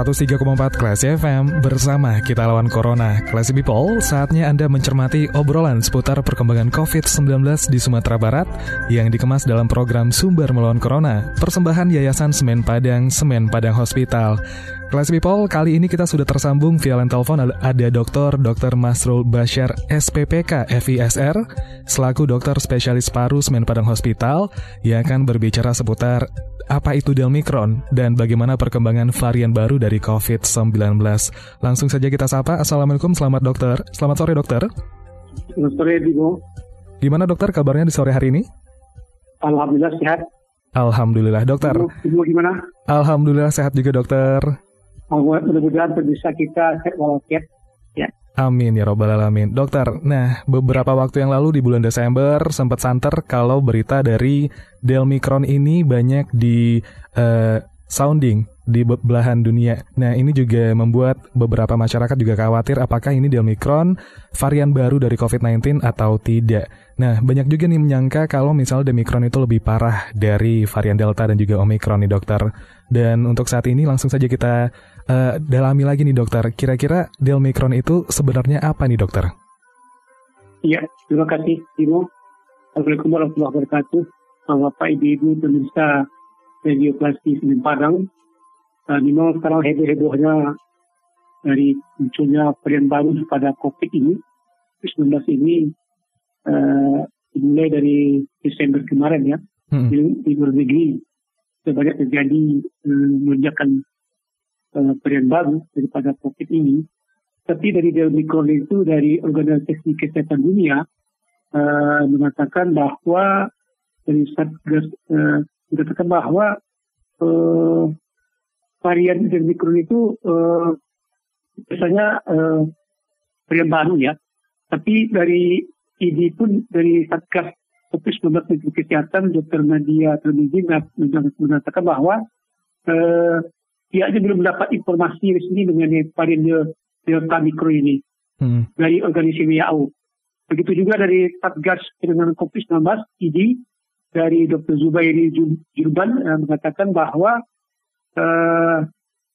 103,4 Classy FM bersama kita lawan Corona. Classy People, saatnya Anda mencermati obrolan seputar perkembangan COVID-19 di Sumatera Barat yang dikemas dalam program Sumber Melawan Corona, persembahan Yayasan Semen Padang, Semen Padang Hospital. Classy People, kali ini kita sudah tersambung via telepon ada Dr. Dr. Masrul Bashar SPPK FISR selaku dokter spesialis paru Semen Padang Hospital yang akan berbicara seputar apa itu Delmicron dan bagaimana perkembangan varian baru dari COVID-19. Langsung saja kita sapa. Assalamualaikum, selamat dokter. Selamat sore dokter. Selamat sore Bimo. Gimana dokter kabarnya di sore hari ini? Alhamdulillah sehat. Alhamdulillah dokter. Ibu, gimana? Alhamdulillah sehat juga dokter. Mudah-mudahan bisa kita sehat walafiat. Ya. Amin ya robbal alamin. Dokter, nah beberapa waktu yang lalu di bulan Desember sempat santer kalau berita dari Delmicron ini banyak di uh, sounding di belahan dunia. Nah, ini juga membuat beberapa masyarakat juga khawatir apakah ini Delmicron varian baru dari COVID-19 atau tidak. Nah, banyak juga nih menyangka kalau misalnya Delmicron itu lebih parah dari varian Delta dan juga Omicron nih dokter. Dan untuk saat ini langsung saja kita uh, dalami lagi nih dokter. Kira-kira Delmicron itu sebenarnya apa nih dokter? Iya, terima kasih Timo. Assalamualaikum warahmatullahi wabarakatuh. Bapak Ibu pemirsa Radio Plastik Padang. Memang sekarang heboh-hebohnya dari munculnya varian baru pada COVID ini, 19 ini uh, dimulai dari Desember kemarin ya, hmm. di, di luar negeri sebanyak terjadi uh, melonjakan uh, varian baru daripada COVID ini. Tapi dari Delmicron itu dari Organisasi Kesehatan Dunia uh, mengatakan bahwa dari Satgas uh, mengatakan bahwa uh, varian Delmicron itu uh, biasanya uh, varian baru ya. Tapi dari ID pun dari Satgas COVID-19 Menteri Kesehatan Dr. Nadia Termizi mengatakan bahwa uh, pihaknya belum mendapat informasi resmi mengenai varian Delta Mikro ini hmm. dari organisasi WHO. Begitu juga dari Satgas Penanganan COVID-19 ID dari Dr. Zubairi Jurban uh, mengatakan bahwa uh,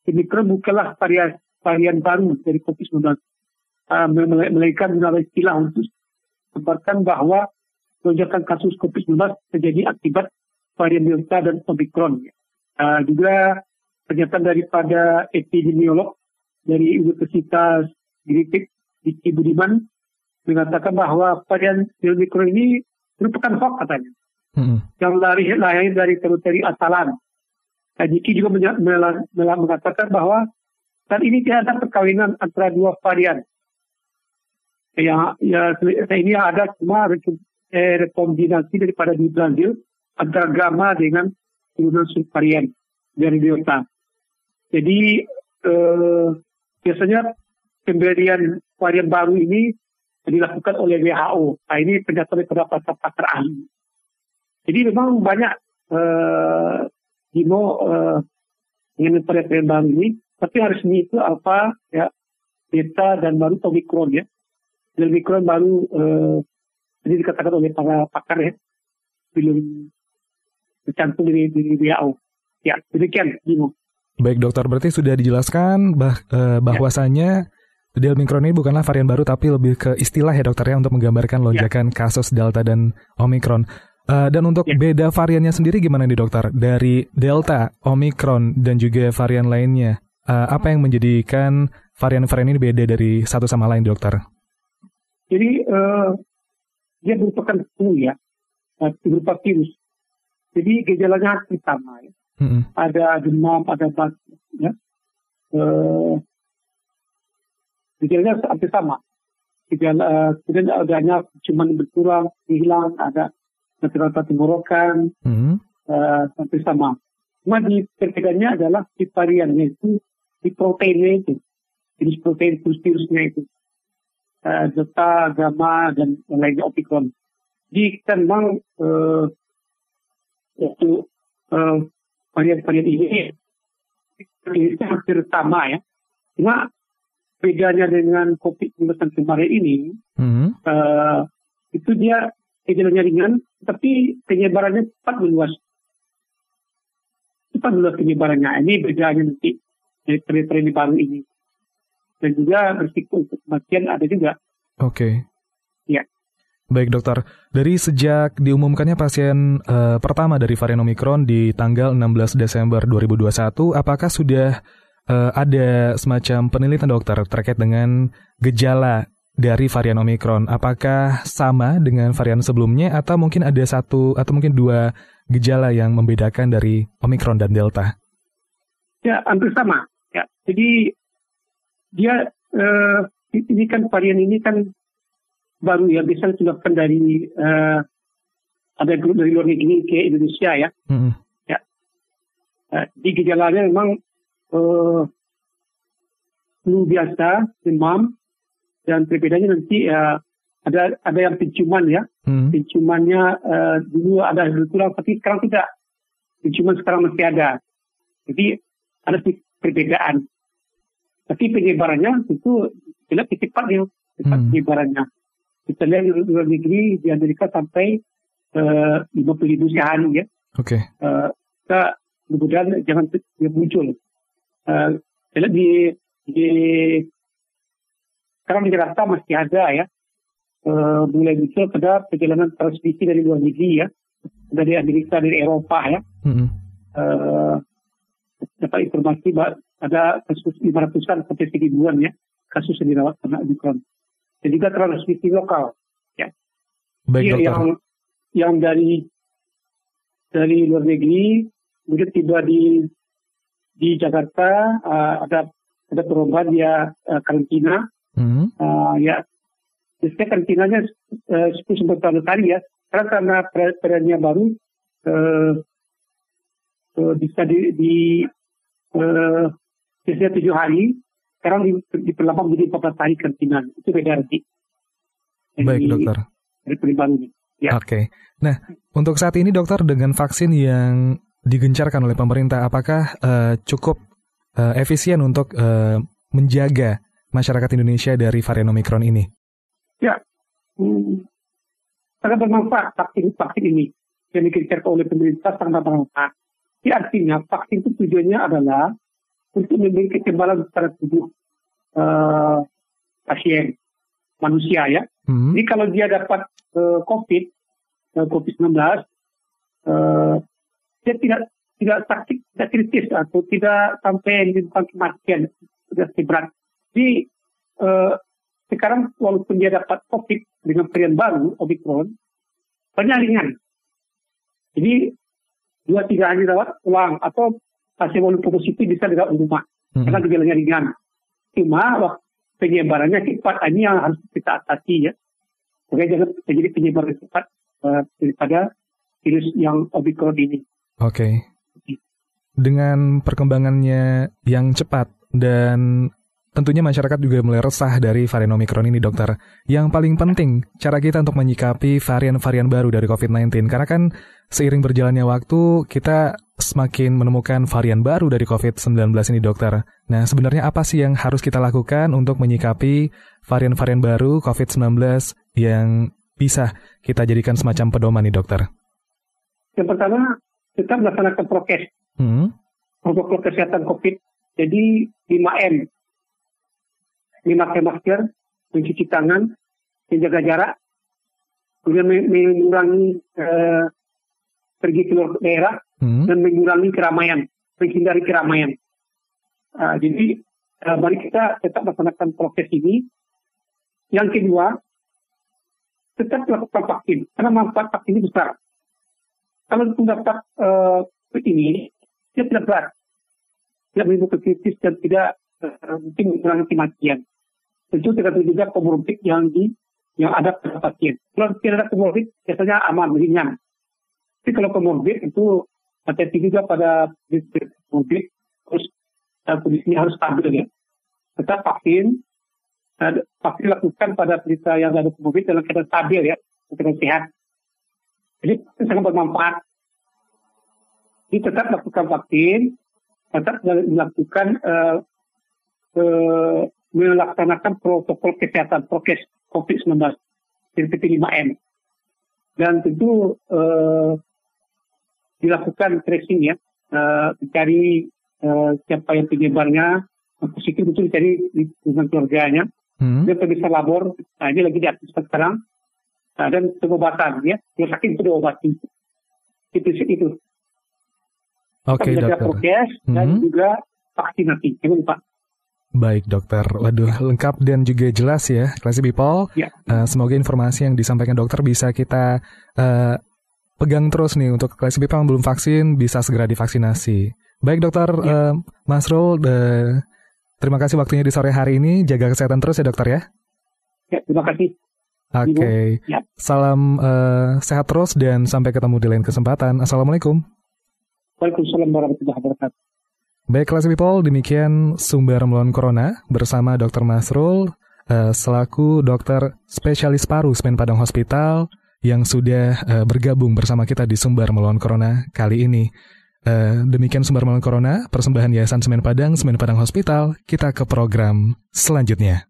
Omicron bukanlah varian, varian baru dari COVID-19. Uh, melainkan melalui istilah untuk sebarkan bahwa lonjakan kasus COVID-19 terjadi akibat varian Delta dan Omicron. Uh, juga pernyataan daripada epidemiolog dari Universitas Griffith di Budiman mengatakan bahwa varian Omicron ini merupakan hoax katanya. Hmm. Yang lari lahir dari teritori asalan. Nah, Diki juga mengatakan bahwa saat ini tidak ada perkawinan antara dua varian. Ya, ya ini ada cuma eh, rekombinasi daripada di Brazil antara gamma dengan turunan subvarian dari Delta. Jadi eh, biasanya pemberian varian baru ini dilakukan oleh WHO. Nah ini pernyataan daripada pakar ahli. Jadi memang banyak eh, Dino eh, dengan varian baru ini, tapi harus resmi itu apa ya beta dan baru omikron ya. Dan omikron baru eh, ini dikatakan oleh para pakar ya belum tercantum di, di WHO. Ya demikian Dino. Baik dokter, berarti sudah dijelaskan bah, eh, bahwasanya ya. Delmicron ini bukanlah varian baru tapi lebih ke istilah ya dokter ya untuk menggambarkan lonjakan ya. kasus Delta dan Omicron. Uh, dan untuk ya. beda variannya sendiri gimana nih dokter? Dari Delta, Omicron, dan juga varian lainnya. Uh, apa yang menjadikan varian-varian ini beda dari satu sama lain dokter? Jadi uh, dia merupakan flu ya, berupa virus. Jadi gejalanya sama ya hmm. ada demam, ada batuk, ya. Uh, gejalanya hampir sama. Gejala, uh, kemudian adanya cuma berkurang, hilang, ada rata-rata tenggorokan, hmm. uh, hampir sama. Cuma di perbedaannya adalah di variannya itu di proteinnya itu, jenis protein virus-virusnya itu, uh, Delta, Gamma dan lainnya Omicron. Jadi kita memang uh, untuk uh, varian-varian ini ini hampir sama ya. Cuma bedanya dengan COVID-19 kemarin ini, Hmm. uh, itu dia gejalanya ringan, tapi penyebarannya cepat meluas. Cepat meluas penyebarannya. Ini bedanya nanti dari varian baru ini. Dan juga risiko untuk kematian ada juga. Oke. Ya. Baik dokter, dari sejak diumumkannya pasien eh, pertama dari varian Omicron di tanggal 16 Desember 2021, apakah sudah eh, ada semacam penelitian dokter terkait dengan gejala dari varian Omicron? Apakah sama dengan varian sebelumnya atau mungkin ada satu atau mungkin dua gejala yang membedakan dari Omicron dan Delta? Ya, hampir sama. Ya, jadi dia eh, ini kan varian ini kan baru ya, biasanya sudah kan dari eh, ada grup dari luar negeri ke Indonesia ya. Mm-mm. Eh, di gejalanya memang eh, flu biasa, demam, dan perbedaannya nanti eh, ada ada yang penciuman ya. Mm. Penciumannya eh, dulu ada berkurang, tapi sekarang tidak. Penciuman sekarang masih ada. Jadi ada pe- perbedaan. Tapi penyebarannya itu jelas cepat ya, cepat Hmm. penyebarannya. Kita lihat di luar negeri di Amerika sampai eh, 50 ribu sehari ya. Oke. Eh, kita mudah-mudahan jangan dia muncul. Lihat di, di sekarang di Jakarta masih ada ya, eh, mulai muncul pada perjalanan transmisi dari luar negeri ya, dari Amerika, dari Eropa ya. Mm-mm. Eh, dapat informasi ada kasus 500-an sampai 1000-an ya, kasus yang dirawat karena Omicron. Dan juga transmisi lokal. Baik Iya, dokter. yang yang dari dari luar negeri kemudian tiba di di Jakarta uh, ada ada perubahan dia uh, karantina Mm. uh, ya uh, 10 sampai 12 hari ya karena karena per- periodenya baru uh, uh, bisa di, di uh, biasanya tujuh hari sekarang di, diperlama menjadi 14 hari karantina itu beda nanti Baik Dari- dokter. dari perubahan Ya. Oke. Nah, untuk saat ini dokter dengan vaksin yang digencarkan oleh pemerintah, apakah eh, cukup eh, efisien untuk eh, menjaga masyarakat Indonesia dari varian Omicron ini? hmm, sangat bermanfaat vaksin vaksin ini yang dikerjakan oleh pemerintah sangat bermanfaat. Jadi artinya vaksin itu tujuannya adalah untuk memberi kekebalan pada tubuh eh, pasien manusia ya. Hmm. Jadi kalau dia dapat eh, COVID, eh, COVID-19, eh, dia tidak tidak sakit, tidak kritis atau tidak sampai menimbulkan kematian, tidak berat. Jadi eh, sekarang walaupun dia dapat COVID dengan varian baru, Omicron, banyak ringan. Jadi dua tiga hari rawat pulang atau pasien walaupun positif bisa dirawat di rumah Hmm. karena gejalanya ringan. Cuma waktu penyebarannya cepat ini yang harus kita atasi ya. Supaya jangan terjadi penyebaran cepat eh, daripada virus yang Omicron ini. Oke. Dengan perkembangannya yang cepat dan tentunya masyarakat juga mulai resah dari varian Omicron ini, dokter. Yang paling penting, cara kita untuk menyikapi varian-varian baru dari COVID-19. Karena kan seiring berjalannya waktu, kita semakin menemukan varian baru dari COVID-19 ini, dokter. Nah, sebenarnya apa sih yang harus kita lakukan untuk menyikapi varian-varian baru COVID-19 yang bisa kita jadikan semacam pedoman nih, dokter? Yang pertama, kita melaksanakan prokes, Hmm? protokol kesehatan COVID. Jadi 5M. Memakai masker, mencuci tangan, menjaga jarak, kemudian me- mengurangi eh, pergi keluar daerah, Hmm? dan mengurangi keramaian, menghindari keramaian. Ah, jadi ah, mari kita tetap melaksanakan proses ini. Yang kedua, tetap melakukan vaksin karena manfaat vaksin ini besar. Kalau mendapat uh, ini, dia tidak berat, tidak menimbulkan kritis dan tidak eh, mungkin mengurangi kematian. Tentu tergantung juga komorbid yang di yang ada pada pasien. Kalau tidak ada komorbid, biasanya aman, ringan. Tapi kalau komorbid itu hati-hati juga pada COVID, terus kondisinya harus stabil ya. Tetap vaksin, vaksin lakukan pada berita yang ada COVID dalam keadaan stabil ya, keadaan sehat. Jadi sangat bermanfaat. Jadi tetap lakukan vaksin, tetap melakukan uh, uh, melaksanakan protokol kesehatan prokes COVID-19 seperti 5M. Dan tentu uh, dilakukan tracing ya, uh, mencari uh, siapa yang penyebarnya, positif itu dicari di dengan keluarganya. Hmm. Dia bisa labor, nah, ini lagi diaktifkan sekarang. Nah, dan pengobatan ya, yang sakit itu diobati. Itu itu. Oke, okay, dokter. prokes hmm. dan juga vaksinasi. Jangan lupa. Baik dokter, waduh lengkap dan juga jelas ya, Classy People. Ya. Uh, semoga informasi yang disampaikan dokter bisa kita uh, pegang terus nih untuk Classy People yang belum vaksin bisa segera divaksinasi. Baik dokter ya. uh, Mas Rul, uh, terima kasih waktunya di sore hari ini. Jaga kesehatan terus ya dokter ya. Ya, terima kasih. Oke, okay. ya. salam uh, sehat terus dan sampai ketemu di lain kesempatan. Assalamualaikum. Waalaikumsalam warahmatullahi wabarakatuh. Baik, kelas people, demikian sumber melawan corona bersama Dr. Masrul uh, selaku dokter spesialis paru Semen Padang Hospital yang sudah uh, bergabung bersama kita di sumber melawan corona kali ini. Uh, demikian sumber melawan corona, persembahan Yayasan Semen Padang, Semen Padang Hospital. Kita ke program selanjutnya.